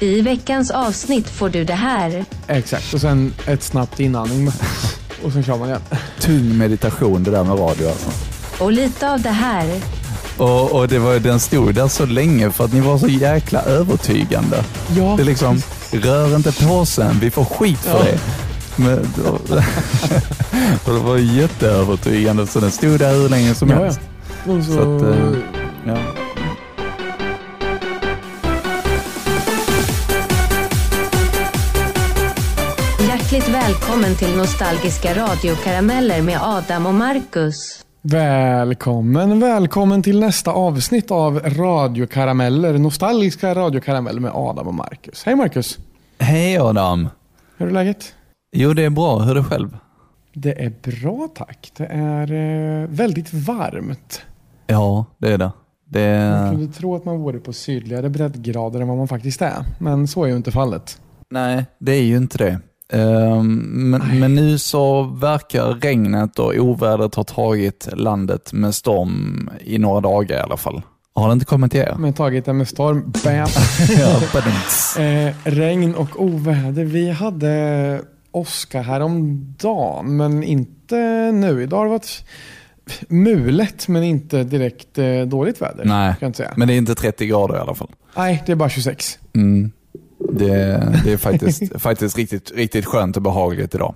I veckans avsnitt får du det här. Exakt, och sen ett snabbt inandning och sen kör man igen. Tung meditation det där med radio alltså. Och lite av det här. Och, och det var, den stod där så länge för att ni var så jäkla övertygande. Ja, Det är liksom, rör inte påsen, vi får skit för Ja. det. Men, och det var jätteövertygande så den stod där hur länge som Ja, ja. helst. Och så, Så att, eh, Ja. Välkommen till Nostalgiska radiokarameller med Adam och Marcus. Välkommen, välkommen till nästa avsnitt av Radiokarameller, nostalgiska radiokarameller med Adam och Marcus. Hej Marcus, Hej Adam. hur är läget? Jo, det är bra. Hur är det själv? Det är bra tack. Det är eh, väldigt varmt. Ja, det är det. det Man är... kunde tro att man vore på sydligare breddgrader än vad man faktiskt är. Men så är ju inte fallet. Nej, det är ju inte det. Ehm, men, men nu så verkar regnet och ovädret ha tagit landet med storm i några dagar i alla fall. Har det inte kommit till er? Men tagit det med storm. Bam. Eh, regn och oväder. Vi hade åska häromdagen, men inte nu. Idag har det varit mulet, men inte direkt eh, dåligt väder. Nej, men det är inte 30 grader i alla fall. Nej, det är bara 26. Mm. Det, det är faktiskt, faktiskt riktigt, riktigt skönt och behagligt idag.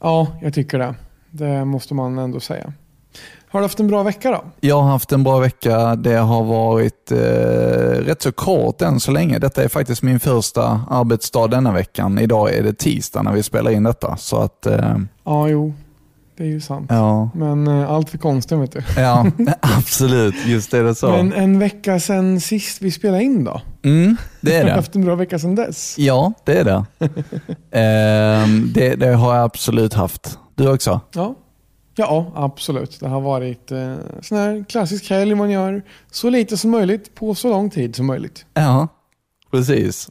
Ja, jag tycker det. Det måste man ändå säga. Har du haft en bra vecka då? Jag har haft en bra vecka. Det har varit eh, rätt så kort än så länge. Detta är faktiskt min första arbetsdag denna veckan. Idag är det tisdag när vi spelar in detta. Så att, eh, Ja, jo. Det är ju sant. ja, Men eh, allt för konsten vet du. ja absolut. Just är det så. Men en vecka sedan sist vi spelade in då? Mm, det är Har det. haft en bra vecka sedan dess? Ja, det är det. Ehm, det. Det har jag absolut haft. Du också? Ja. Ja, absolut. Det har varit eh, sån här klassisk helg man gör så lite som möjligt på så lång tid som möjligt. Ja, precis.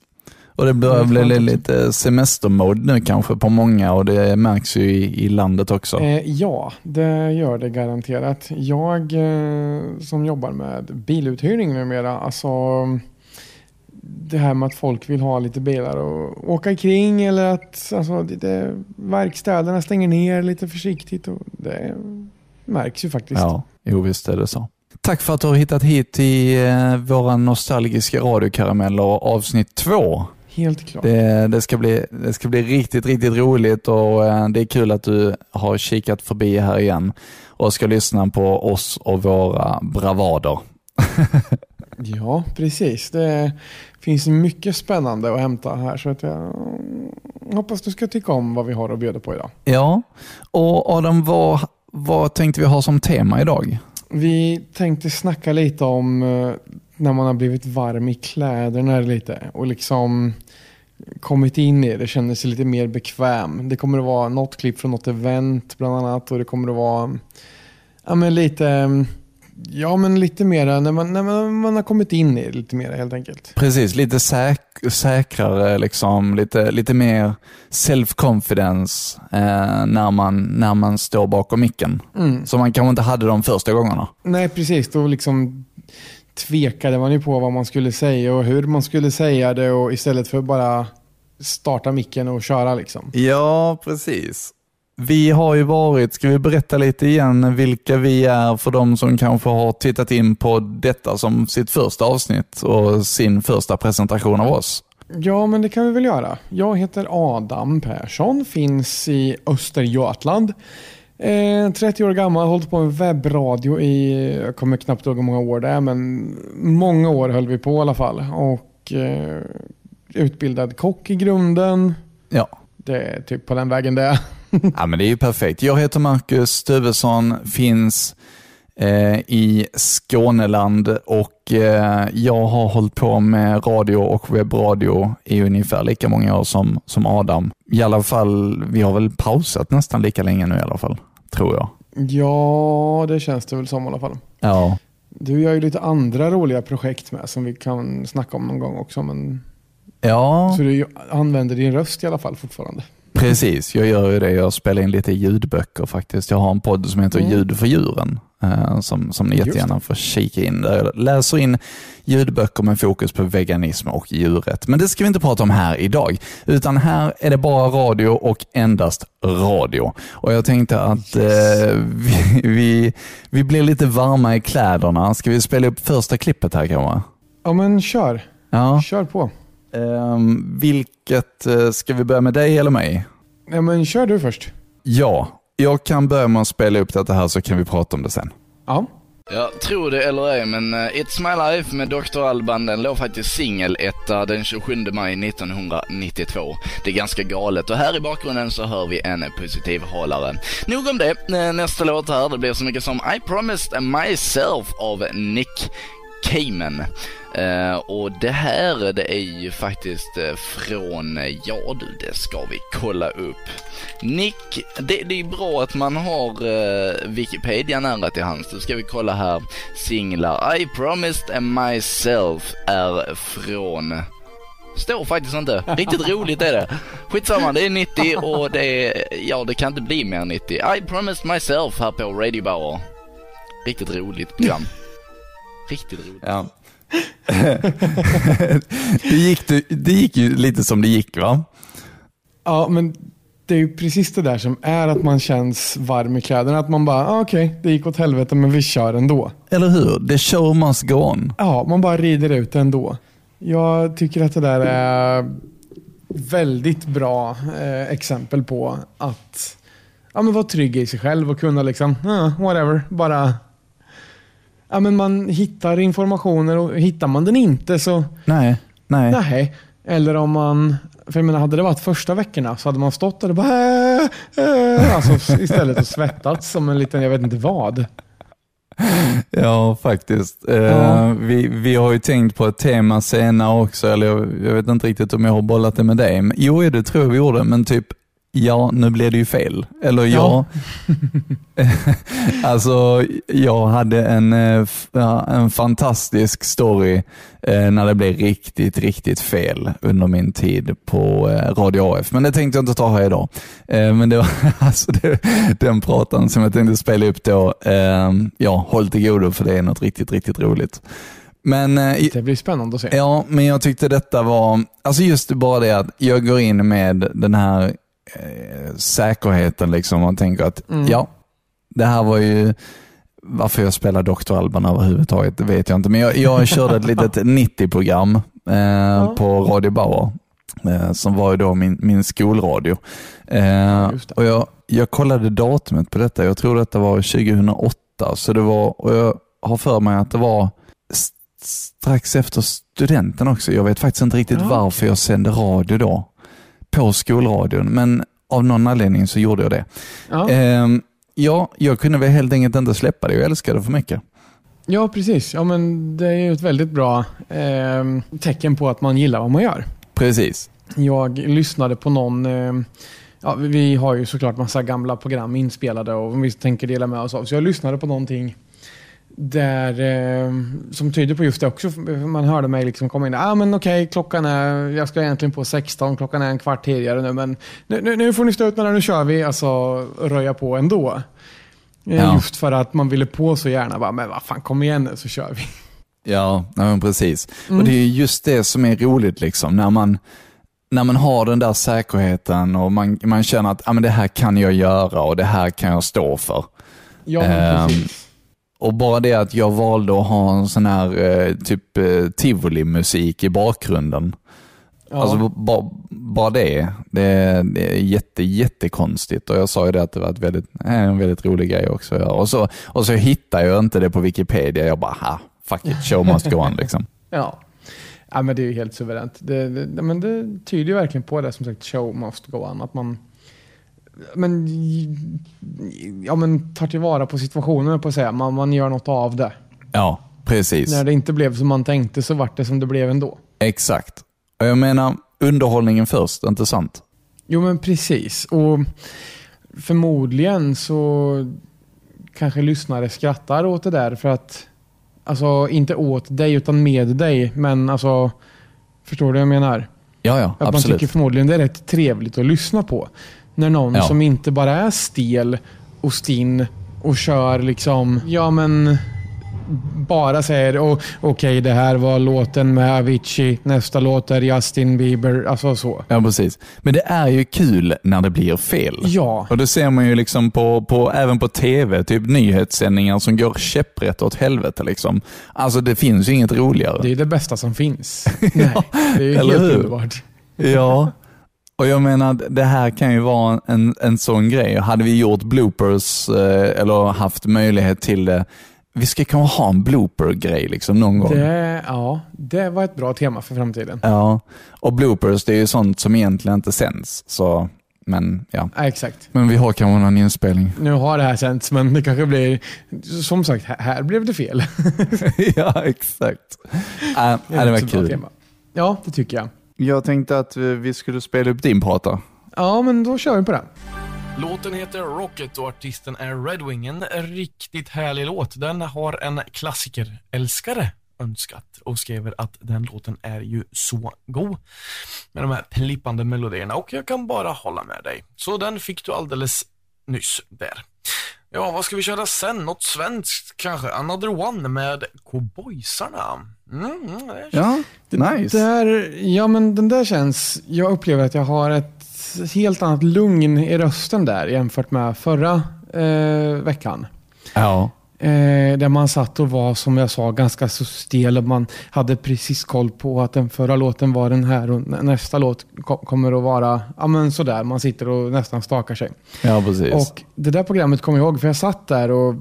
Och det börjar bli lite semestermode nu kanske på många och det märks ju i, i landet också. Eh, ja, det gör det garanterat. Jag eh, som jobbar med biluthyrning numera, alltså det här med att folk vill ha lite bilar och åka kring eller att alltså, det, det, verkstäderna stänger ner lite försiktigt. Och det märks ju faktiskt. Ja, jo visst är det så. Tack för att du har hittat hit till eh, våra nostalgiska radiokarameller avsnitt två. Helt klart. Det, det, ska bli, det ska bli riktigt, riktigt roligt och eh, det är kul att du har kikat förbi här igen och ska lyssna på oss och våra bravader. Ja, precis. Det finns mycket spännande att hämta här så att jag hoppas du ska tycka om vad vi har att bjuda på idag. Ja, och Adam, vad, vad tänkte vi ha som tema idag? Vi tänkte snacka lite om eh, när man har blivit varm i kläderna lite och liksom kommit in i det, känner sig lite mer bekväm. Det kommer att vara något klipp från något event bland annat och det kommer att vara ja, men lite Ja men lite mera när man, när man, man har kommit in i det lite mer helt enkelt. Precis, lite säk säkrare, liksom, lite, lite mer self-confidence eh, när, man, när man står bakom micken. Mm. Som man kanske inte hade de första gångerna. Nej precis, då liksom tvekade man ju på vad man skulle säga och hur man skulle säga det och istället för bara starta micken och köra liksom. Ja, precis. Vi har ju varit, ska vi berätta lite igen vilka vi är för de som kanske har tittat in på detta som sitt första avsnitt och sin första presentation av oss? Ja, men det kan vi väl göra. Jag heter Adam Persson, finns i Östergötland. Eh, 30 år gammal, hållit på med webbradio i, jag kommer knappt ihåg hur många år det är, men många år höll vi på i alla fall. Och eh, utbildad kock i grunden. Ja. Det är typ på den vägen det är. ja, men det är ju perfekt. Jag heter Marcus Stuvesson, finns eh, i Skåneland och eh, jag har hållit på med radio och webbradio i ungefär lika många år som, som Adam. I alla fall, vi har väl pausat nästan lika länge nu i alla fall, tror jag. Ja, det känns det väl som i alla fall. Ja, Du gör ju lite andra roliga projekt med som vi kan snacka om någon gång också. Men... ja Så du använder din röst i alla fall fortfarande. Precis, jag gör ju det. Jag spelar in lite ljudböcker faktiskt. Jag har en podd som heter Mm. Ljud för djuren, eh, som, som ni jättegärna får kika in. Där jag läser in ljudböcker med fokus på veganism och djurrätt. Men det ska vi inte prata om här idag, utan här är det bara radio och endast radio. Och jag tänkte att eh, vi, vi, vi blir lite varma i kläderna. Ska vi spela upp första klippet här kanske? Ja, men kör. Ja. Kör på. Ehm, vilket, eh, ska vi börja med dig eller mig? Ja, men kör du först. Ja, jag kan börja med att spela upp detta här så kan vi prata om det sen. Ja. Ja, tro det eller ej, men eh, It's My Life med Dr. Alban, den låg faktiskt singeletta den 27 maj 1992. Det är ganska galet och här i bakgrunden så hör vi en positiv hållare. Nog om det. Eh, Nästa låt här, det blir så mycket som I Promised Myself av Nick Cayman. Uh, och det här, det är ju faktiskt eh, från, eh, ja du, det ska vi kolla upp. Nick, det, det är bra att man har uh, Wikipedia nära till hands. Då ska vi kolla här. Singlar. I promised myself är från Står faktiskt inte. Riktigt roligt är det. Skitsamma, det är 90 och det är, ja det kan inte bli mer än 90. I promised myself här på Radio Bauer. Riktigt roligt program. Riktigt roligt. Ja. det, gick, det, gick ju lite som det gick va? Ja, men det är ju precis det där som är att man känns varm i kläderna. Att man bara, ah, okej, det gick åt helvete men vi kör ändå. Eller hur? The show must go on. Ja, man bara rider ut det ändå. Jag tycker att det där är väldigt bra eh, exempel på att ja, men vara trygg i sig själv och kunna liksom, ah, whatever, bara Ja, men man hittar informationer och hittar man den inte så Nej, nej. nej. Eller om man, för jag menar hade det varit första veckorna så hade man stått där och bara äh, äh, alltså, istället och svettats som en liten, jag vet inte vad. Ja, faktiskt. Eh, Ja. vi, vi har ju tänkt på ett tema senare också, eller jag, jag vet inte riktigt om jag har bollat det med dig. Men, jo, det tror jag vi gjorde, men typ Ja, nu blev det ju fel. Eller ja. alltså, jag hade en, eh, en fantastisk story eh, när det blev riktigt, riktigt fel under min tid på eh, Radio AF. Men det tänkte jag inte ta här idag. Men det var alltså det, den pratan som jag tänkte spela upp då. Eh, ja, håll till godo för det är något riktigt, riktigt roligt. Men Det blir spännande att se. Ja, men jag tyckte detta var, alltså just bara det att jag går in med den här eh, säkerheten liksom och tänker att Mm. ja, det här var ju, varför jag spelar Dr. Alban överhuvudtaget, det vet jag inte. Men jag, jag körde ett litet 90-program eh, på Radio Bauer, eh, som var ju då min, min skolradio. Eh, och jag, jag kollade datumet på detta, jag tror detta var 2008, så det var, och jag har för mig att det var strax efter studenten också. Jag vet faktiskt inte riktigt Ja. varför jag sände radio då, på skolradion, men av någon anledning så gjorde jag det. Ja. Ehm, ja, jag kunde väl helt enkelt inte släppa det. Jag älskade det för mycket. Ja, precis. Ja, men det är ju ett väldigt bra eh, tecken på att man gillar vad man gör. Precis. Jag lyssnade på någon, eh, ja, vi har ju såklart massa gamla program inspelade och vi tänker dela med oss av. Så jag lyssnade på någonting där, eh, som tyder på just det också. Man hörde mig liksom komma in. Ah, men okej, klockan är, jag ska egentligen på 16, klockan är en kvart tidigare nu, men nu, nu, nu får ni stå ut med det, nu kör vi. Alltså röja på ändå. Eh, Ja. Just för att man ville på så gärna. Bara, men vad fan, kom igen nu så kör vi. Ja, nej, precis. Mm. Och Det är just det som är roligt, liksom, när, man, när man har den där säkerheten och man, man känner att ah, men det här kan jag göra och det här kan jag stå för. Ja, Ehm, precis. Och bara det att jag valde att ha en sån här eh, typ eh, tivoli-musik i bakgrunden. Ja. Alltså bara, bara det, det, det är jätte, jättekonstigt. Och jag sa ju det att det var ett väldigt, eh, en väldigt rolig grej också göra. Och så, och så hittade jag inte det på Wikipedia. Jag bara, ha, fuck it, show must go on liksom. Ja. ja, men det är ju helt suveränt. Det, det, men det tyder ju verkligen på det som sagt, show must go on. Att man men, ja, men tar tillvara på situationen på att säga. Man, man gör något av det. Ja, precis. När det inte blev som man tänkte så vart det som det blev ändå. Exakt. Och jag menar, underhållningen först, inte sant? Jo men precis. Och förmodligen så kanske lyssnare skrattar åt det där för att Alltså inte åt dig utan med dig. Men alltså Förstår du vad jag menar? Ja, ja, Att man absolut. tycker förmodligen det är rätt trevligt att lyssna på. När någon Ja. som inte bara är stel och stinn och kör liksom, ja men bara säger "Åh, okej det här var låten med Avicii, nästa låt är Justin Bieber, alltså så. Ja, precis. Men det är ju kul när det blir fel. Ja, Och det ser man ju liksom på, på, även på tv, typ nyhetssändningar som går käpprätt åt helvete. Liksom. Alltså det finns ju inget roligare. det är det bästa som finns. Nej, det är ju helt underbart. Ja, och jag menar det här kan ju vara en, en sån grej. Hade vi gjort bloopers eh, eller haft möjlighet till det, vi ska kanske ha en blooper-grej liksom någon gång. Det, ja, det var ett bra tema för framtiden. Ja, och bloopers det är ju sånt som egentligen inte sänds. Så, men ja. Ja, exakt. Men vi har kanske någon inspelning. Nu har det här sänts, men det kanske blir... Som sagt, här, här blev det fel. ja, exakt. Äh, det är var kul. tema. Ja, det tycker jag. Jag tänkte att vi- skulle spela upp din prata. Ja, men då kör vi på det. Låten heter Rocket och artisten är Redwing. En riktigt härlig låt. Den har en klassikerälskare önskat och skriver att den låten är ju så god med de här plippande melodierna och jag kan bara hålla med dig. Så den fick du alldeles nyss där. Ja, vad ska vi köra sen? Något svenskt kanske? Another One med Cowboysarna. Mm, det är Ja, nice. Där, ja, men den där känns... Jag upplever att jag har ett helt annat lugn i rösten där jämfört med förra eh, veckan. Ja. Eh, där man satt och var, som jag sa, ganska så stel och man hade precis koll på att den förra låten var den här och nä- nästa låt ko- kommer att vara ja, men sådär. Man sitter och nästan stakar sig. ja, precis. Och det där programmet kommer jag ihåg, för jag satt där och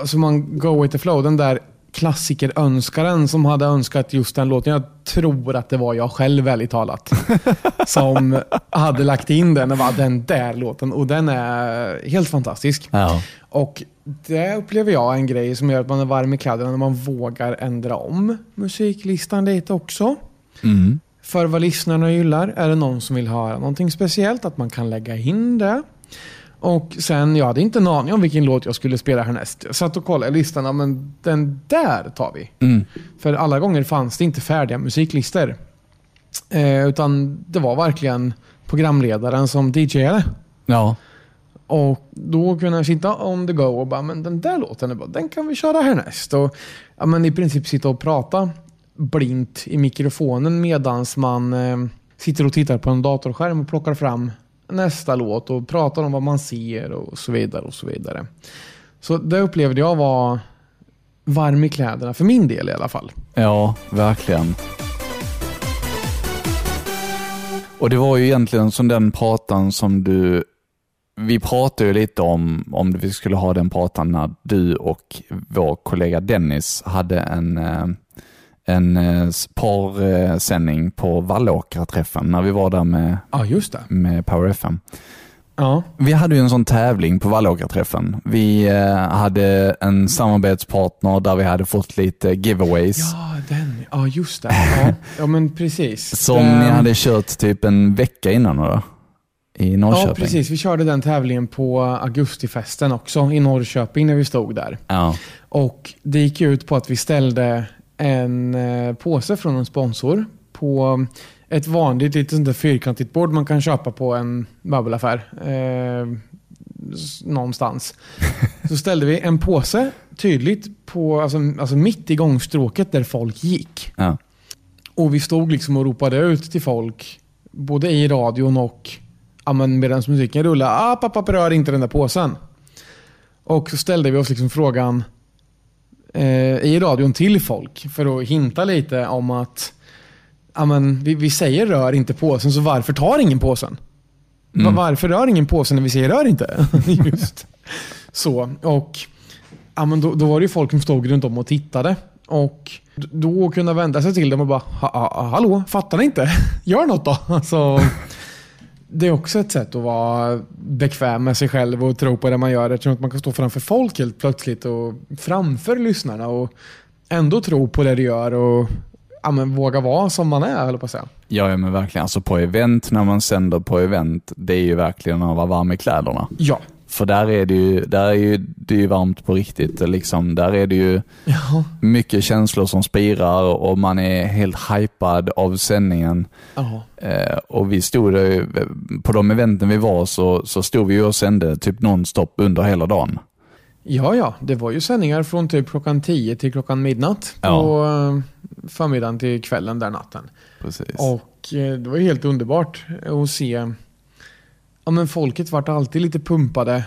alltså man go with the flow, den där klassikerönskaren som hade önskat just den låten. Jag tror att det var jag själv, ärligt talat, som hade lagt in den och bara den där låten. Och den är helt fantastisk. ja. Och det upplever jag är en grej som gör att man är varm i kläderna när man vågar ändra om musiklistan lite också. Mm. För vad lyssnarna gillar. Är det någon som vill höra någonting speciellt, att man kan lägga in det. Och sen, jag hade inte en aning om vilken låt jag skulle spela härnäst. Jag satt och kollade listan, ja, men den där tar vi. Mm. För alla gånger fanns det inte färdiga musiklistor. Eh, utan det var verkligen programledaren som DJade. Ja. Och då kunde jag sitta on the go och bara, men den där låten är bra, den kan vi köra härnäst. Och ja, men i princip sitta och prata blint i mikrofonen medans man eh, sitter och tittar på en datorskärm och plockar fram nästa låt och pratar om vad man ser och så vidare. och så vidare. Så det upplevde jag var varm i kläderna, för min del i alla fall. Ja, verkligen. Och det var ju egentligen som den pratan som du... Vi pratade ju lite om om vi skulle ha den pratan när du och vår kollega Dennis hade en, eh, en eh, parsändning på Vallåkra-träffen när vi var där med, Ja, just det. med Power FM. Ja, Vi hade ju en sån tävling på Vallåkra-träffen. Vi eh, hade en samarbetspartner där vi hade fått lite giveaways. ja den. Ja, just det. Ja, ja men precis. Som Det- ni hade kört typ en vecka innan då? I Norrköping? Ja, precis. Vi körde den tävlingen på augustifesten också i Norrköping när vi stod där. Ja. Och Det gick ut på att vi ställde en eh, påse från en sponsor på ett vanligt lite sånt där fyrkantigt bord man kan köpa på en möbelaffär. Eh, någonstans. Så ställde vi en påse tydligt på, alltså, alltså mitt i gångstråket där folk gick. Ja. Och vi stod liksom och ropade ut till folk, både i radion och ja, medan musiken rullade. Ah, pappa, rör inte den där påsen. Och så ställde vi oss liksom frågan i radion till folk för att hinta lite om att ja, men, vi, vi säger rör inte påsen, så varför tar ingen påsen? Mm. Varför rör ingen påsen när vi säger rör inte? Just så. Och ja, men då, då var det ju folk som stod runt om och tittade. Och då kunde jag vända sig till dem och bara, ha, ha, hallå, fattar ni inte? Gör något då. Alltså, det är också ett sätt att vara bekväm med sig själv och tro på det man gör. Eftersom att man kan stå framför folk helt plötsligt och framför lyssnarna och ändå tro på det du gör och ja, men våga vara som man är, höll på att säga. ja, ja, men verkligen. Alltså på event, när man sänder på event, det är ju verkligen att vara varm i kläderna. Ja, För där är det ju, där är ju, det är ju varmt på riktigt. Liksom. Där är det ju Ja. mycket känslor som spirar och man är helt hypad av sändningen. Eh, och vi stod där, på de eventen vi var så, så stod vi och sände typ nonstop under hela dagen. Ja, ja, det var ju sändningar från typ klockan 10 till klockan midnatt på Ja. eh, förmiddagen till kvällen där natten. Precis. Och eh, det var helt underbart att se. Ja men folket vart alltid lite pumpade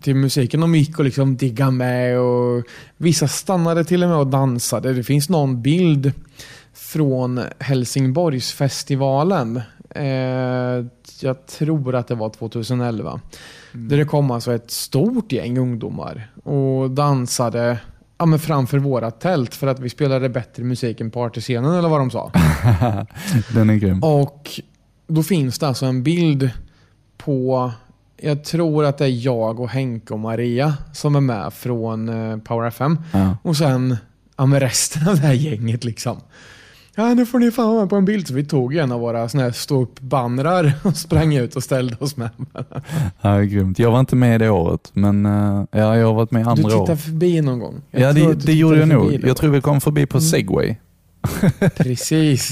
till musiken. De gick och liksom digga med och vissa stannade till och med och dansade. Det finns någon bild från Helsingborgsfestivalen. Eh, jag tror att det var 2011. Där det kom alltså ett stort gäng ungdomar och dansade ja, men framför våra tält för att vi spelade bättre musik än partyscenen eller vad de sa. Den är grym. Och då finns det alltså en bild på, jag tror att det är jag och Henke och Maria som är med från eh, Power FM. Ja. Och sen ja, med resten av det här gänget liksom. Ja, nu får ni fan vara med på en bild. Så vi tog en av våra såna här stå upp bannrar och sprang ut och ställde oss med. Ja, grymt. Jag var inte med det året, men eh, ja, jag har varit med Du andra tittade år. förbi någon gång. Jag Ja, det, du det gjorde jag nog. Jag tror vi kom förbi på Mm. segway. Precis.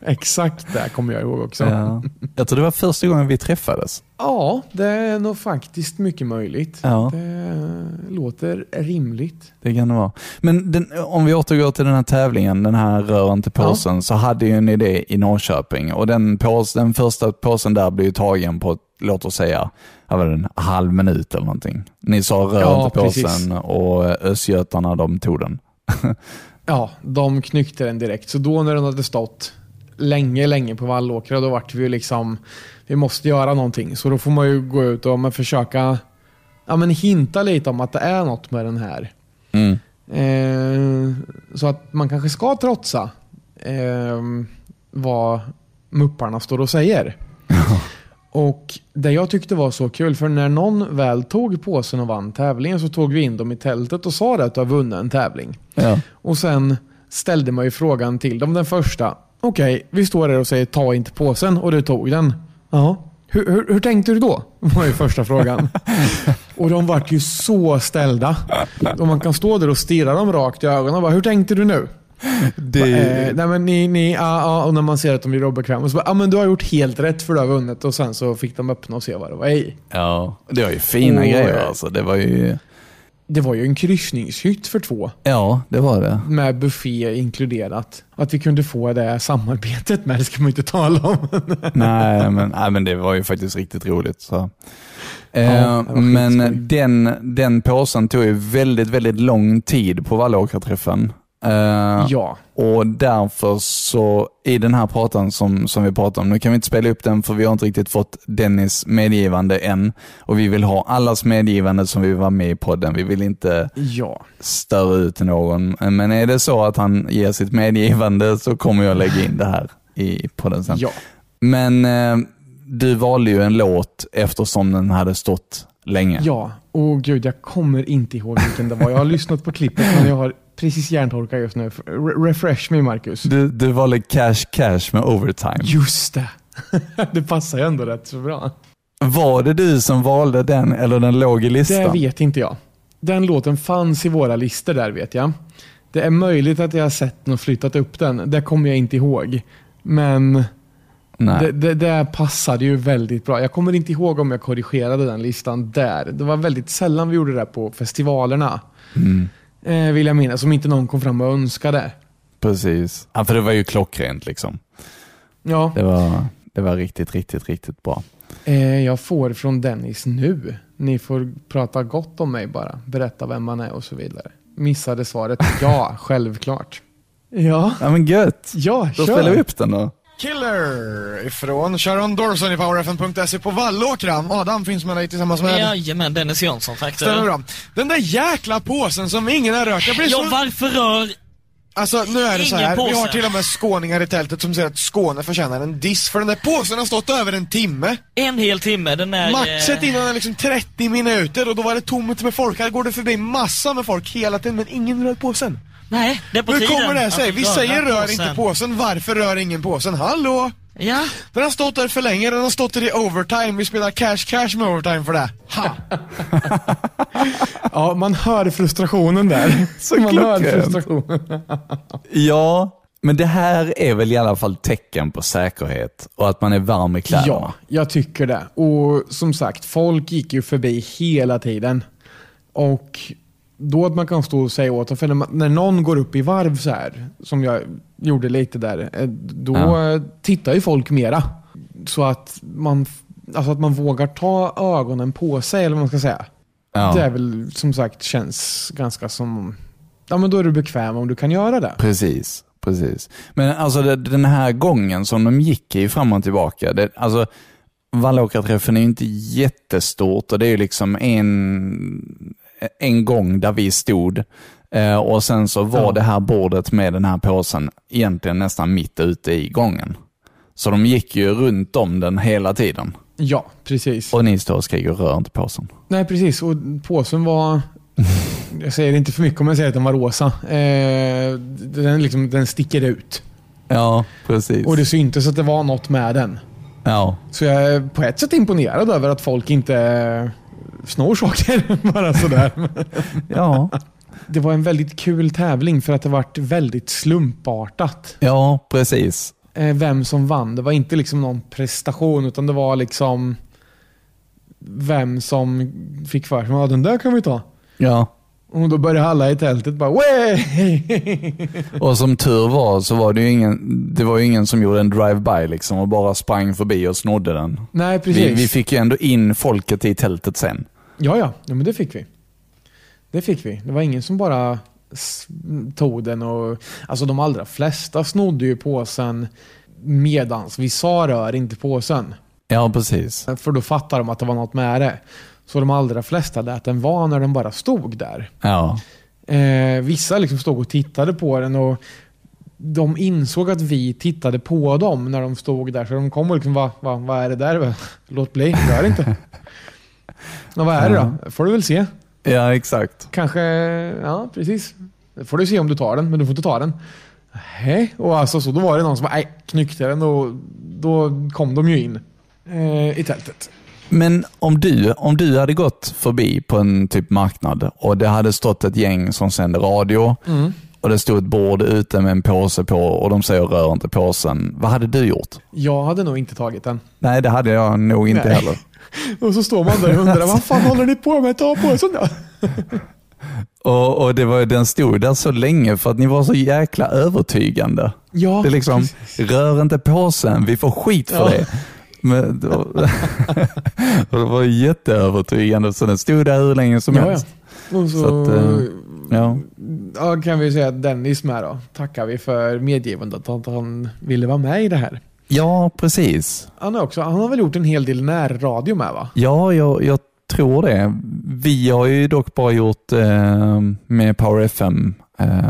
Exakt det kommer jag ihåg också. Ja. Jag tror det var första gången vi träffades. Ja, det är nog faktiskt mycket möjligt. Ja. Det låter rimligt. Det kan det vara. Men den, om vi återgår till den här tävlingen, den här rör inte påsen, så hade ju ni det i Norrköping. Och den, pås, den första påsen där blev ju tagen på, låt oss säga, vad var det, en halv minut eller någonting. Ni sa rör Ja, inte påsen precis. och Östgötarna de tog den. Ja, de knyckte den direkt. Så då när den hade stått länge, länge på Vallåkra, då vart vi ju liksom, vi måste göra någonting. Så då får man ju gå ut och men, försöka ja, men hinta lite om att det är något med den här. Mm. Eh, så att man kanske ska trotsa eh, vad mupparna står och säger. Och det jag tyckte var så kul, för när någon väl tog påsen och vann tävlingen så tog vi in dem i tältet och sa att du har vunnit en tävling. Ja. Och sen ställde man ju frågan till dem den första. Okej, vi står där och säger ta inte påsen och du tog den. Ja. Hur, hur, hur tänkte du då? var ju första frågan. och de vart ju så ställda. Och man kan stå där och stirra dem rakt i ögonen och bara, hur tänkte du nu? Det, Eh, nej men ni, ni ja, ja, och när man ser att de blir obekväma så bara, ja men du har gjort helt rätt för du har vunnit och sen så fick de öppna och se vad det var i. ja, det var ju fina Och, grejer alltså. Det var ju, Det var ju en kryssningshytt för två. ja det var det. med buffé inkluderat. Att vi kunde få det samarbetet med, det ska man inte tala om. nej, men, nej, men det var ju faktiskt riktigt roligt. Så. det Eh, men den, den påsen tog ju väldigt, väldigt lång tid på Vallåkraträffen. Eh, ja, Och därför så, i den här pratan som, som vi pratar om, nu kan vi inte spela upp den för vi har inte riktigt fått Dennis medgivande än. Och vi vill ha allas medgivande som vill vara med i podden. Vi vill inte ja. störa ut någon. Men är det så att han ger sitt medgivande så kommer jag lägga in det här i podden sen. Ja, Men eh, du valde ju en låt eftersom den hade stått länge. ja. Och gud, jag kommer inte ihåg vilken det var. Jag har lyssnat på klippet men jag har precis hjärntorka just nu. Re- refresh me Marcus. Du, du valde Cash Cash med Overtime. Just det. det passar ju ändå rätt så bra. Var det du som valde den eller den låg i listan? Det vet inte jag. Den låten fanns i våra listor där vet jag. Det är möjligt att jag har sett den och flyttat upp den. Det kommer jag inte ihåg. Men. Det, det, det passade ju väldigt bra. Jag kommer inte ihåg om jag korrigerade den listan där. Det var väldigt sällan vi gjorde det på festivalerna. Mm. Eh, vill jag minnas. Om inte någon kom fram och önskade. Precis. Ja, för det var ju klockrent liksom. Ja, Det var, det var riktigt, riktigt, riktigt bra. eh, jag får från Dennis nu. Ni får prata gott om mig bara. Berätta vem man är och så vidare. Missade svaret. Ja, självklart. Ja, Ja men gött. ja Då kör. spelar vi upp den då. Killer ifrån Sharon Dorson i powerfm.se på Vallåkra. Adam finns med dig tillsammans med... Jajamän, Dennis Jansson, tack Stämmer bra. Den där jäkla påsen som ingen har rört. Jag blir Ja, så... varför rör... Alltså nu är det så här. vi har till och med skåningar i tältet som säger att Skåne förtjänar en diss för den där påsen har stått över en timme. En hel timme, den är... Matchet eh, innan är liksom 30 minuter och då var det tomt med folk. Här går det förbi massa med folk hela tiden men ingen rör påsen. Nej, det är på Hur tiden. kommer det att sig? Vi röra säger rör påsen. inte påsen, varför rör ingen påsen? Hallå? Ja, Den har stått där för länge, den har stått där i overtime. Vi spelar cash cash med overtime för det. Ha! ja, man hör frustrationen där. Så man hör frustrationen. Ja, men det här är väl i alla fall tecken på säkerhet och att man är varm i kläderna. Ja, jag tycker det. Och som sagt, folk gick ju förbi hela tiden. Och då att man kan stå och säga åt dem, för när, man, när någon går upp i varv så här, som jag gjorde lite där, eh, då Ja. tittar ju folk mera. Så att man, alltså att man vågar ta ögonen på sig, eller vad man ska säga. Ja. Det är väl som sagt känns ganska som, ja men då är du bekväm om du kan göra det. Precis, precis. Men alltså det, den här gången som de gick i fram och tillbaka, det, alltså Vallåkraträffen är ju inte jättestort och det är ju liksom en, en gång där vi stod eh, och sen så var Ja. det här bordet med den här påsen egentligen nästan mitt ute i gången. Så de gick ju runt om den hela tiden. Ja, precis. Och ni står och skriker rör inte påsen. Nej, precis. Och påsen var... Jag säger inte för mycket om jag säger att den var rosa. Eh, den, liksom, den sticker ut. Ja, precis. Och det syntes att det var något med den. ja. Så jag är på ett sätt imponerad över att folk inte snor saker bara sådär. ja, Det var en väldigt kul tävling för att det vart väldigt slumpartat. ja, precis. Eh, vem som vann. Det var inte liksom någon prestation utan det var liksom vem som fick för sig att den där kan vi ta. Ja. Och då började alla i tältet bara Way! Och som tur var så var det ju ingen, det var ju ingen som gjorde en drive-by liksom och bara sprang förbi och snodde den. Nej, precis. Vi, vi fick ju ändå in folket i tältet sen. Ja, ja, ja, men det fick vi. Det fick vi. Det var ingen som bara tog den och... Alltså de allra flesta snodde ju påsen medans vi sa rör inte påsen. Ja, precis. För då fattar de att det var något med det. Så de allra flesta lät den vara när den bara stod där. Ja, Eh, vissa liksom stod och tittade på den och de insåg att vi tittade på dem när de stod där. Så de kom och liksom, vad va, vad är det där? Låt bli, rör inte. Ja, vad är det då? får du väl se. ja exakt. Kanske, ja precis. Det får du se om du tar den, men du får inte ta den. Nej, och alltså så då var det någon som bara, nej, knyckte den och då kom de ju in eh, i tältet. Men om du, om du hade gått förbi på en typ marknad och det hade stått ett gäng som sände radio och det stod ett bord ute med en påse på och de säger rör inte påsen. Vad hade du gjort? Jag hade nog inte tagit den. Nej, det hade jag nog inte Nej. heller. Och så står man där och undrar, vad fan håller ni på med? Ta på sån då? Och, och det var, den stod där så länge för att ni var så jäkla övertygande. Ja, Det är liksom, precis. rör inte påsen, vi får skit för Ja. det. Men det var, och det var jätteövertygande så den stod där hur länge som Ja, helst. ja. Och så, Så att, eh, Ja. ja, kan vi säga att Dennis med då, tackar vi för medgivandet att han ville vara med i det här. ja, precis. Han, är också, han har väl gjort en hel del närradio med va? Ja, jag, jag tror det. Vi har ju dock bara gjort eh, med Power FM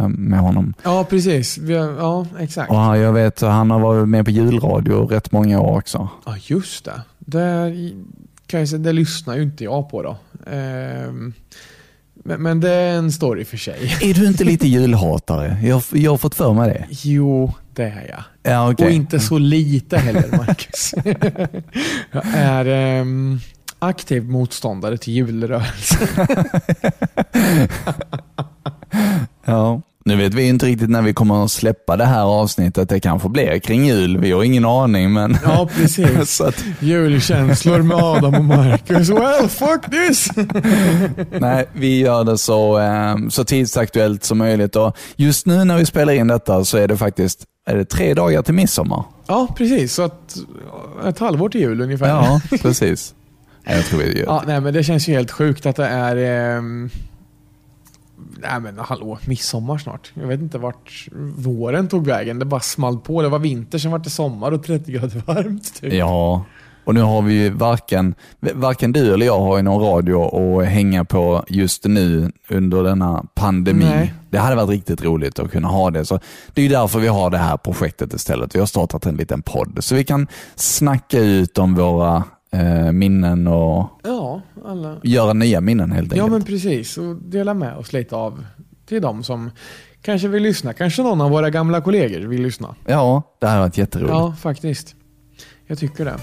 med honom. Ja, precis. Ja, exakt. Och jag vet han har varit med på julradio rätt många år också. Ja, just det. Det, kan jag säga, det lyssnar ju inte jag på då. Ehm, men, men det är en story för sig. Är du inte lite julhatare? Jag, jag har fått för mig det. Jo, det är jag. Ja, okej. Och inte så lite heller, Marcus. jag är ehm, aktiv motståndare till julrörelsen. Ja. Nu vet vi inte riktigt när vi kommer att släppa det här avsnittet. Det kanske blir kring jul. Vi har ingen aning. Men Ja, precis. att, Julkänslor med Adam och Marcus. Well, fuck this! nej, vi gör det så, eh, så tidsaktuellt som möjligt. Och just nu när vi spelar in detta så är det faktiskt är det tre dagar till midsommar. Ja, precis. Så att, ett halvår till jul ungefär. Ja, precis. Jag tror vi gör Ja, nej, men det känns ju helt sjukt att det är... ehm, nej men hallå, midsommar snart. Jag vet inte vart våren tog vägen. Det bara small på. Det var vinter, sen var det sommar och 30 grader varmt. Typ. Ja, och nu har vi ju varken, varken du eller jag har ju någon radio att hänga på just nu under denna pandemi. Nej. Det hade varit riktigt roligt att kunna ha det. Så det är därför vi har det här projektet istället. Vi har startat en liten podd så vi kan snacka ut om våra eh, minnen och Ja, alla. göra nya minnen helt Ja, enkelt. men precis. Och dela med oss lite av till de som kanske vill lyssna. Kanske någon av våra gamla kollegor vill lyssna. Ja, det här har varit jätteroligt. Ja, faktiskt. Jag tycker det.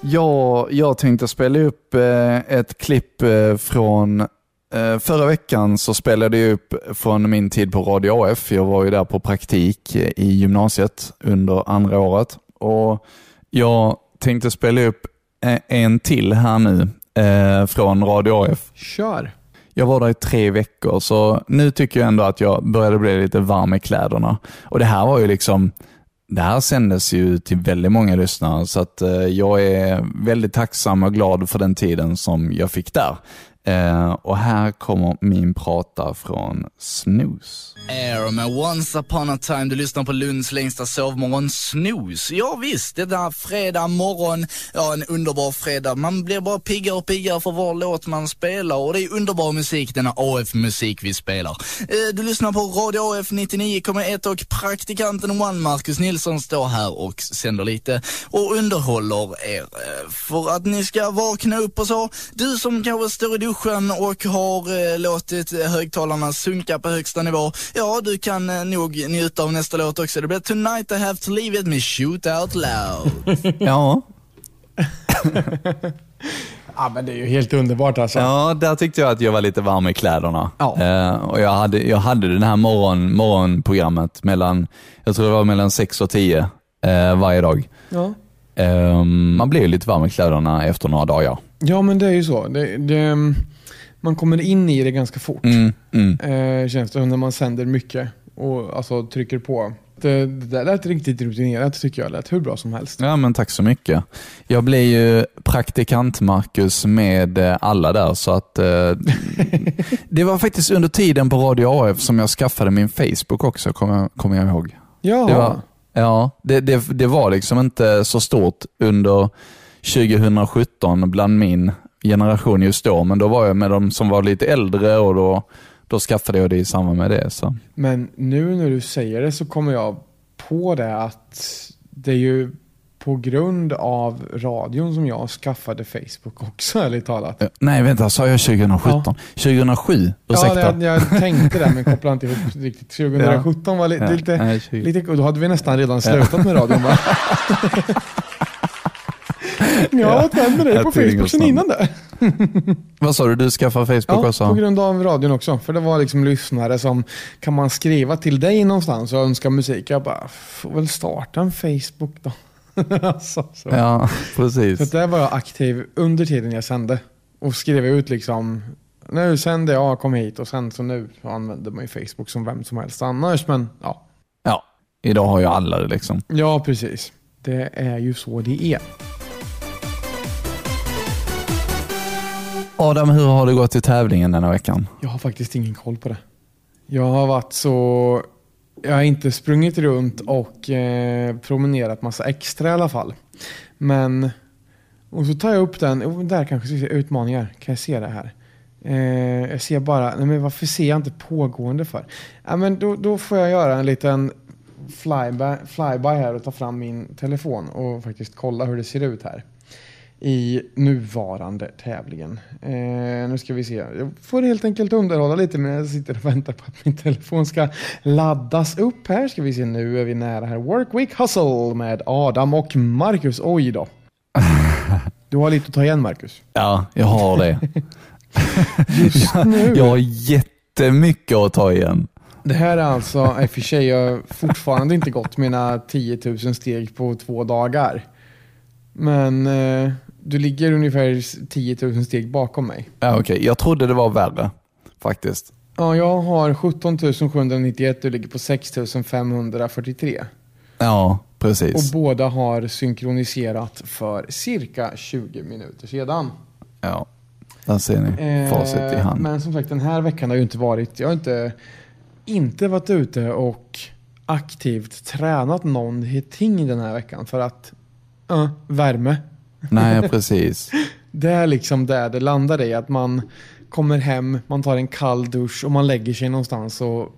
Ja, jag tänkte spela upp eh, ett klipp eh, från Förra veckan så spelade jag upp från min tid på Radio AF. Jag var ju där på praktik eh, i gymnasiet under andra året. Och Jag tänkte spela upp eh, en till här nu eh, från Radio AF. Kör! Jag var där i tre veckor, så nu tycker jag ändå att jag började bli lite varm i kläderna. Och det här var ju liksom, det här sändes ju till väldigt många lyssnare, så att eh, jag är väldigt tacksam och glad för den tiden som jag fick där. Eh, och här kommer min prata från Snooze. Air med Once upon a time. Du lyssnar på Lunds längsta sovmorgon, Snooze. Ja visst, det där fredag morgon. Ja, en underbar fredag. Man blir bara piggare och piggare för var låt man spelar och det är underbar musik, denna AF-musik vi spelar. Eh, du lyssnar på Radio AF 99,1 och praktikanten One, Marcus Nilsson, står här och sänder lite och underhåller er eh, för att ni ska vakna upp och så. Du som kanske står i duschen och har eh, låtit högtalarna sunka på högsta nivå, ja du kan eh, nog njuta av nästa låt också. Det blir Tonight I have to leave it med Shoot Out Loud. Ja, Ja, men det är ju helt underbart alltså. Ja, där tyckte jag att jag var lite varm i kläderna. Ja. Eh, och jag hade, jag hade det här morgon, morgonprogrammet mellan, jag tror det var mellan 6 och 10 eh, varje dag. Ja. Eh, man blir ju lite varm i kläderna efter några dagar. ja, men det är ju så. Det, det, man kommer in i det ganska fort. Mm, mm. Eh, känns det när man sänder mycket och alltså, trycker på. Det, det där lät riktigt rutinerat tycker jag. lät hur bra som helst. Ja, men tack så mycket. Jag blev ju praktikant Marcus med eh, alla där, så att eh, det var faktiskt under tiden på Radio AF som jag skaffade min Facebook också, kommer jag, kommer jag ihåg. Jaha. Det var, ja, det, det, det var liksom inte så stort under 2017 bland min generation just då, men då var jag med de som var lite äldre och då, då skaffade jag det i samband med det. Så. Men nu när du säger det så kommer jag på det att det är ju på grund av radion som jag skaffade Facebook också, ärligt talat. Nej, vänta, sa jag 2017? 2007? Ja, Ursäkta. det, jag tänkte det men kopplade inte ihop riktigt. 2017 var li, Ja, lite, nej, 20. lite... Och då hade vi nästan redan slutat med radion va? ja, vad hände dig Jag på Facebook sen innan det? Vad sa du, du skaffade Facebook Ja, också? på grund av radion också. För det var liksom lyssnare som, kan man skriva till dig någonstans och önska musik? Jag bara, får väl starta en Facebook då. alltså, så. Ja, Så precis. att där var jag aktiv under tiden jag sände. Och skrev ut liksom, nu sände jag, kom hit och sen så nu använder man ju Facebook som vem som helst annars. Men ja, Ja, idag har ju alla det liksom. ja precis. Det är ju så det är. Adam, hur har det gått i tävlingen denna veckan? Jag har faktiskt ingen koll på det. Jag har varit så... Jag har inte sprungit runt och eh, promenerat massa extra i alla fall. Men... Och så tar jag upp den. Oh, där kanske jag utmaningar. Kan jag se det här? Eh, jag ser bara... Nej, men varför ser jag inte pågående för? Ja, men då, då får jag göra en liten flyby, flyby här och ta fram min telefon och faktiskt kolla hur det ser ut här i nuvarande tävlingen. Eh, nu ska vi se. Jag får helt enkelt underhålla lite men jag sitter och väntar på att min telefon ska laddas upp här. Ska vi se, nu är vi nära här. Work Week Hustle med Adam och Marcus. Oj då. Du har lite att ta igen Marcus. Ja, jag har det. Just nu. Jag har jättemycket att ta igen. Det här är alltså, i och för sig, jag har fortfarande inte gått mina 10 000 steg på två dagar. Men eh, du ligger ungefär 10 000 steg bakom mig. Ja, okej. Jag trodde det var värre, faktiskt. Ja, jag har 17 791, du ligger på 6 543. Ja, Och precis. båda har synkroniserat för cirka 20 minuter sedan. Ja, där ser ni facit i Eh, hand. Men som sagt, den här veckan har ju inte varit, jag har inte, inte varit ute och aktivt tränat någonting den här veckan för att, uh, värme. Nej, precis. Det är liksom där det landar i, att man kommer hem, man tar en kall dusch och man lägger sig någonstans och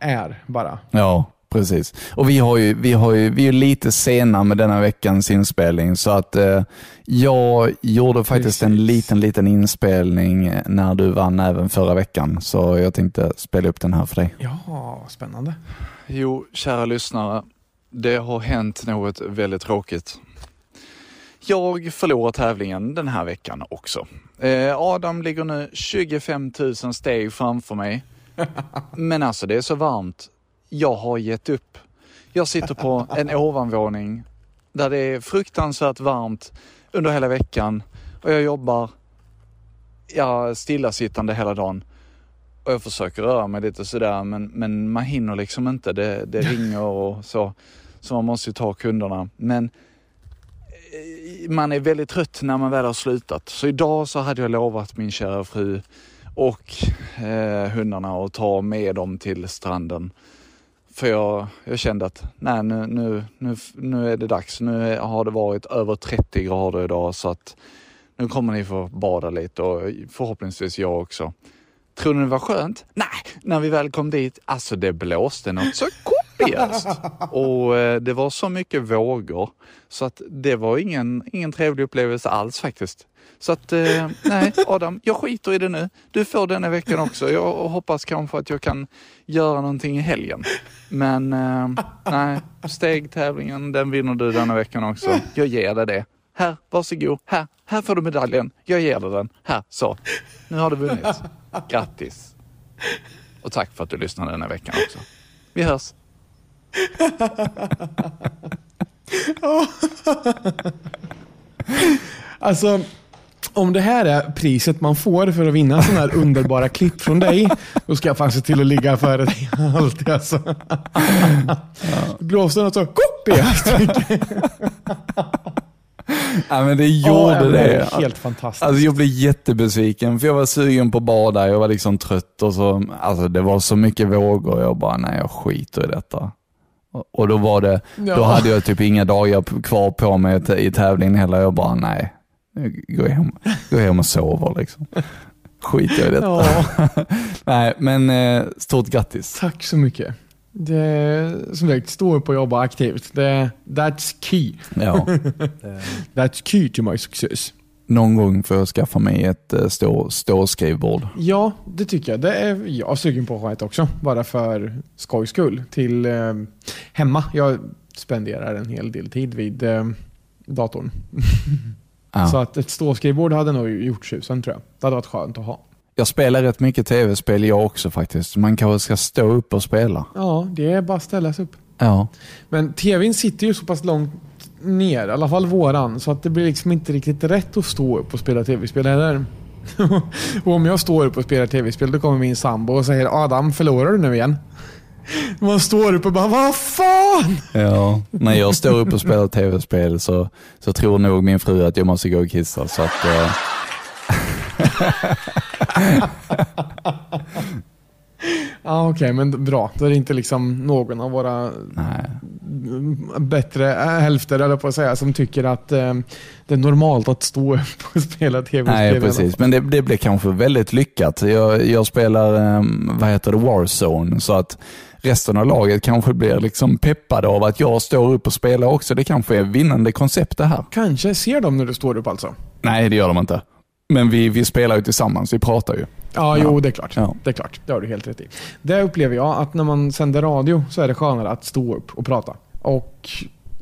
är bara. Ja, precis. Och vi, har ju, vi, har ju, vi är lite sena med denna veckans inspelning, så att eh, jag gjorde faktiskt Precis. en liten, liten inspelning när du vann även förra veckan, så jag tänkte spela upp den här för dig. Ja, spännande. Jo, kära lyssnare. Det har hänt något väldigt tråkigt. Jag förlorar tävlingen den här veckan också. Eh, Adam ligger nu 25 000 steg framför mig. Men alltså det är så varmt. Jag har gett upp. Jag sitter på en ovanvåning där det är fruktansvärt varmt under hela veckan och jag jobbar ja, stillasittande hela dagen. Och jag försöker röra mig lite sådär men, men man hinner liksom inte. Det, det ringer och så. Så man måste ju ta kunderna. Men Eh, man är väldigt trött när man väl har slutat. Så idag så hade jag lovat min kära fru och eh, hundarna att ta med dem till stranden. För jag, jag kände att nej, nu, nu, nu, nu är det dags. Nu har det varit över 30 grader idag så att nu kommer ni få bada lite och förhoppningsvis jag också. Tror ni det var skönt? Nej, när vi väl kom dit, alltså det blåste något så kopiöst. Och eh, det var så mycket vågor så att det var ingen, ingen trevlig upplevelse alls faktiskt. Så att, eh, nej Adam, jag skiter i det nu. Du får denna veckan också. Jag hoppas kanske att jag kan göra någonting i helgen. Men eh, nej, stegtävlingen, den vinner du denna veckan också. Jag ger dig det. Här, varsågod. Här, här får du medaljen. Jag ger dig den. Här, så. Nu har du vunnit. Grattis. Och tack för att du lyssnade denna veckan också. Vi hörs. Alltså, om det här är priset man får för att vinna sådana här underbara klipp från dig, då ska jag fan se till att ligga före dig alltid. Alltså. Blåste något så kopiöst mycket. Ja, men det gjorde men det. Helt fantastiskt. Alltså jag blev jättebesviken för jag var sugen på att bada, jag var liksom trött och så, alltså det var så mycket vågor och jag bara, nej jag skiter i detta. Och- då var det, då Ja. hade jag typ inga dagar kvar på mig i tävlingen heller. Jag bara, nej, går hem, går hem och sover liksom. Skiter jag i detta. Ja, Nej, men eh, stort grattis. tack så mycket. Det som sagt, stå upp och jobba aktivt. Det, that's key. Ja. That's key to my success. Någon gång får jag skaffa mig ett eh, stå, ståskrivbord. Ja, det tycker jag. Det är jag sugen på att ha ett också. Bara för skojs skull. Till eh, hemma. Jag spenderar en hel del tid vid eh, datorn. Ja. Så att ett ståskrivbord hade nog gjort susen tror jag. Det hade varit skönt att ha. Jag spelar rätt mycket tv-spel jag också faktiskt. Man kanske ska stå upp och spela. Ja, det är bara att ställa sig upp. Ja. Men tvn sitter ju så pass långt ner, i alla fall våran, så att det blir liksom inte riktigt rätt att stå upp och spela tv-spel heller. och om jag står upp och spelar tv-spel då kommer min sambo och säger Adam, förlorar du nu igen? Man står upp och bara Vad fan? Ja, när jag står upp och spelar tv-spel så, så tror nog min fru att jag måste gå och kissa. Så att, eh, Ja okej, men bra. Då är det inte liksom någon av våra nej. bättre hälfter, eller på att säga, som tycker att eh, det är normalt att stå upp och spela tv-spel. nej, precis. Men det, det blir kanske väldigt lyckat. Jag, jag spelar, eh, vad heter det, Warzone, så att resten av laget kanske blir liksom peppade av att jag står upp och spelar också. Det kanske är vinnande koncept det här. Kanske ser de när du står upp alltså? Nej, det gör de inte. Men vi, vi spelar ju tillsammans, vi pratar ju. Ja, jo det är klart. Ja. Det är klart. Det har du helt rätt i. Det upplever jag att när man sänder radio så är det skönare att stå upp och prata. Och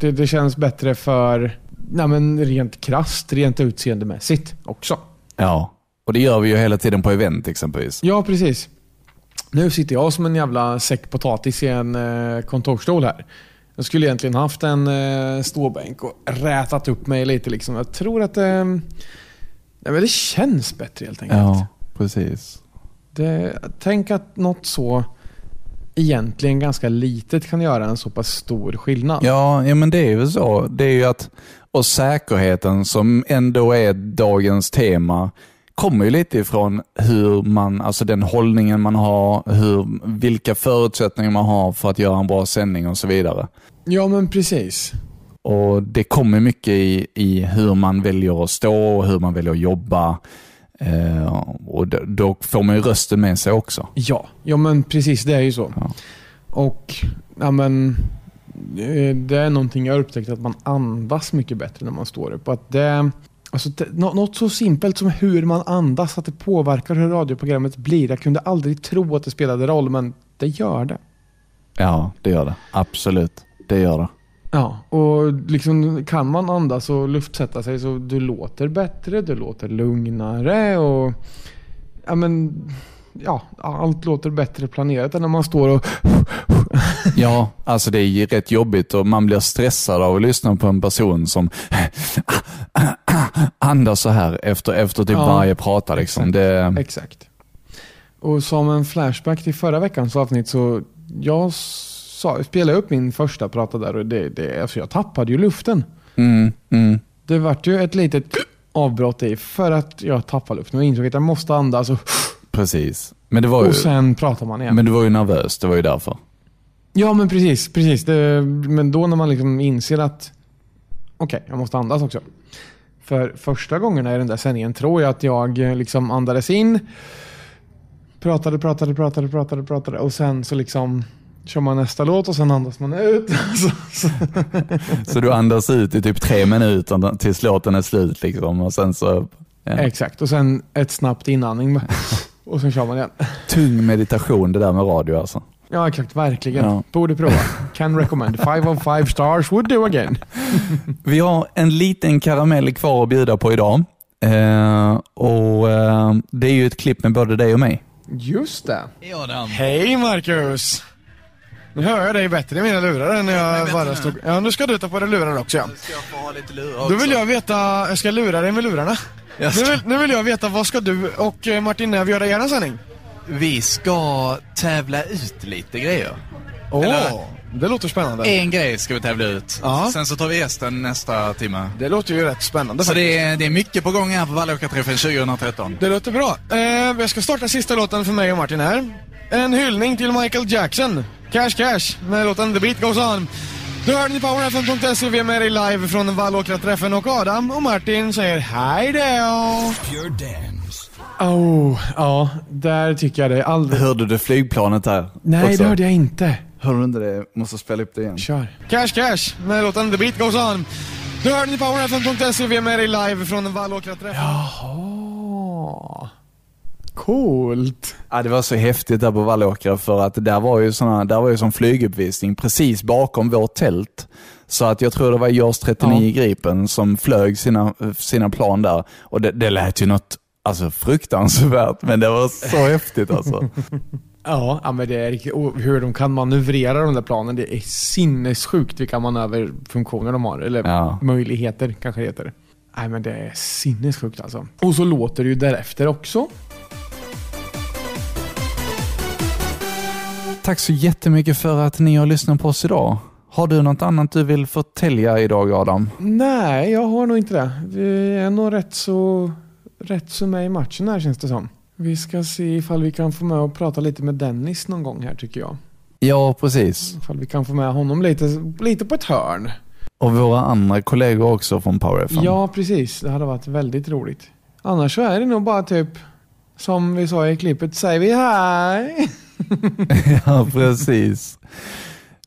det, det känns bättre för, nej men rent krasst, rent utseendemässigt också. Ja, och det gör vi ju hela tiden på event exempelvis. Ja, precis. Nu sitter jag som en jävla säck potatis i en eh, kontorsstol här. Jag skulle egentligen haft en eh, ståbänk och rätat upp mig lite. Liksom. Jag tror att eh, nej, men det känns bättre helt enkelt. Ja, precis. Det, tänk att något så egentligen ganska litet kan göra en så pass stor skillnad. Ja, ja men det är ju så. Det är ju att, och säkerheten som ändå är dagens tema, kommer ju lite ifrån hur man, alltså den hållningen man har, hur, vilka förutsättningar man har för att göra en bra sändning och så vidare. Ja, men precis. Och Det kommer mycket i, i hur man väljer att stå och hur man väljer att jobba. Eh, och då, då får man ju rösten med sig också. Ja, ja men precis det är ju så. Ja. Och ja men, eh, det är någonting jag har upptäckt att man andas mycket bättre när man står upp. Att det, alltså, det, nå- något så simpelt som hur man andas, att det påverkar hur radioprogrammet blir. Jag kunde aldrig tro att det spelade roll, men det gör det. Ja, det gör det. Absolut. Det gör det. Ja, och liksom kan man andas och luftsätta sig så du låter bättre, du låter lugnare och ja men ja, allt låter bättre planerat än när man står och Ja, alltså det är rätt jobbigt och man blir stressad av att lyssna på en person som andas så här efter, efter typ Ja, varje prata. Liksom. exakt. Det, Exakt. Och som en flashback till förra veckans avsnitt så jag sa, spelade upp min första prata där och det, det, alltså jag tappade ju luften. mm, mm. Det vart ju ett litet avbrott i för att jag tappade luften och insåg att jag måste andas och, Precis. Men, det var ju, och sen pratar man igen. men du var ju nervös, det var ju därför. Ja men precis, precis. Det, men då när man liksom inser att okej, jag måste andas också. För första gångerna i den där sändningen tror jag att jag eh, liksom andades in, pratade, pratade, pratade, pratade, pratade och sen så liksom kör man nästa låt och sen andas man ut. så, så, Så du andas ut i typ tre minuter tills låten är slut. Liksom, och sen så... Ja. Exakt, och sen ett snabbt inandning och sen kör man igen. Tung meditation det där med radio alltså. Ja exakt, verkligen. Ja. Borde prova. Can recommend. Five of five stars would do again. Vi har en liten karamell kvar att bjuda på idag. Eh, och eh, Det är ju ett klipp med både dig och mig. Just det. Ja, Dan. Hej Marcus! Nu hör jag dig bättre i mina lurar än när jag bara stod... Ja, nu ska du ta på dig lurar också ja. Ska jag få ha lite lurar Då vill jag veta, jag ska lura dig med lurarna. Nu vill, nu vill jag veta, vad ska du och eh, Martin Näv göra i er sändning? Vi ska tävla ut lite grejer. Åh, Eller- det låter spännande. En grej ska vi tävla ut. Ja. Sen så tar vi resten nästa timme. Det låter ju rätt spännande Så det är, det är mycket på gång här på Vallåkarträffen 2013. Det låter bra. Eh, jag ska starta sista låten för mig och Martin här. En hyllning till Michael Jackson. Cash Cash med låten The Beat Goes On. Du hörde ni powerfm.se, vi är med dig live från Vallåkraträffen och Adam och Martin säger hej då. Pure Dance. Oh, ja, där tycker jag det alldeles... Hörde du flygplanet där? Nej, också? det hörde jag inte. Hörde du inte det? Måste spela upp det igen. Kör. Cash Cash med låten The Beat Goes On. Du hörde ni powerfm.se, vi är med dig live från Vallåkraträffen. Jaha. Coolt. Ja, det var så häftigt där på Vallåkra för att där var ju, såna, där var ju som flyguppvisning precis bakom vårt tält. Så att jag tror det var JAS 39 Ja. Gripen som flög sina, sina plan där. Och det, det lät ju något alltså, fruktansvärt, men det var så häftigt alltså. Ja, ja men det är och hur de kan manövrera de där planen, det är sinnessjukt vilka manöverfunktioner de har. Eller Ja. möjligheter kanske det heter. Nej men det är sinnessjukt alltså. Och så låter det ju därefter också. Tack så jättemycket för att ni har lyssnat på oss idag. Har du något annat du vill förtälja idag Adam? Nej, jag har nog inte det. Vi är nog rätt så, rätt så med i matchen här känns det som. Vi ska se ifall vi kan få med och prata lite med Dennis någon gång här tycker jag. Ja, precis. Ifall vi kan få med honom lite, lite på ett hörn. Och våra andra kollegor också från Power FM. Ja, precis. Det hade varit väldigt roligt. Annars så är det nog bara typ, som vi sa i klippet, säger vi hej. ja, precis.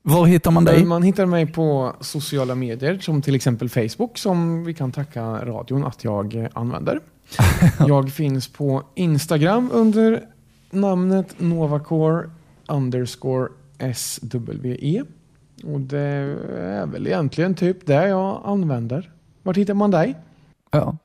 Var hittar man dig? Man hittar mig på sociala medier som till exempel Facebook som vi kan tacka radion att jag använder. jag finns på Instagram under namnet Novacore underscore SWE. Och det är väl egentligen typ det jag använder. Vart hittar man dig? Ja.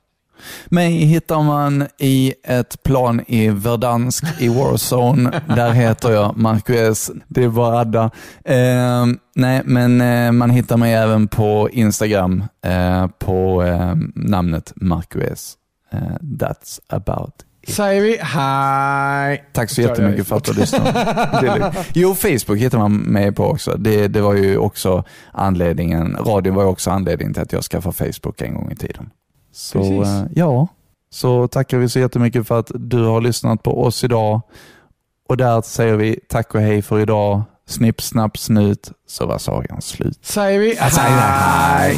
Mig hittar man i ett plan i Verdansk i Warzone. Där heter jag Marcus. Det är bara adda. Eh, nej, men eh, man hittar mig även på Instagram eh, på eh, namnet Marcus. Eh, that's about it. Säger vi hej. Tack så jättemycket för att du lyssnade. Jo, Facebook hittar man mig på också. Det, det var ju också anledningen, radion var ju också anledningen till att jag skaffade Facebook en gång i tiden. Så Precis. eh, ja, så tackar vi så jättemycket för att du har lyssnat på oss idag. Och där säger vi tack och hej för idag. Snipp, snapp, snut, så var sagan slut. Säger vi hej.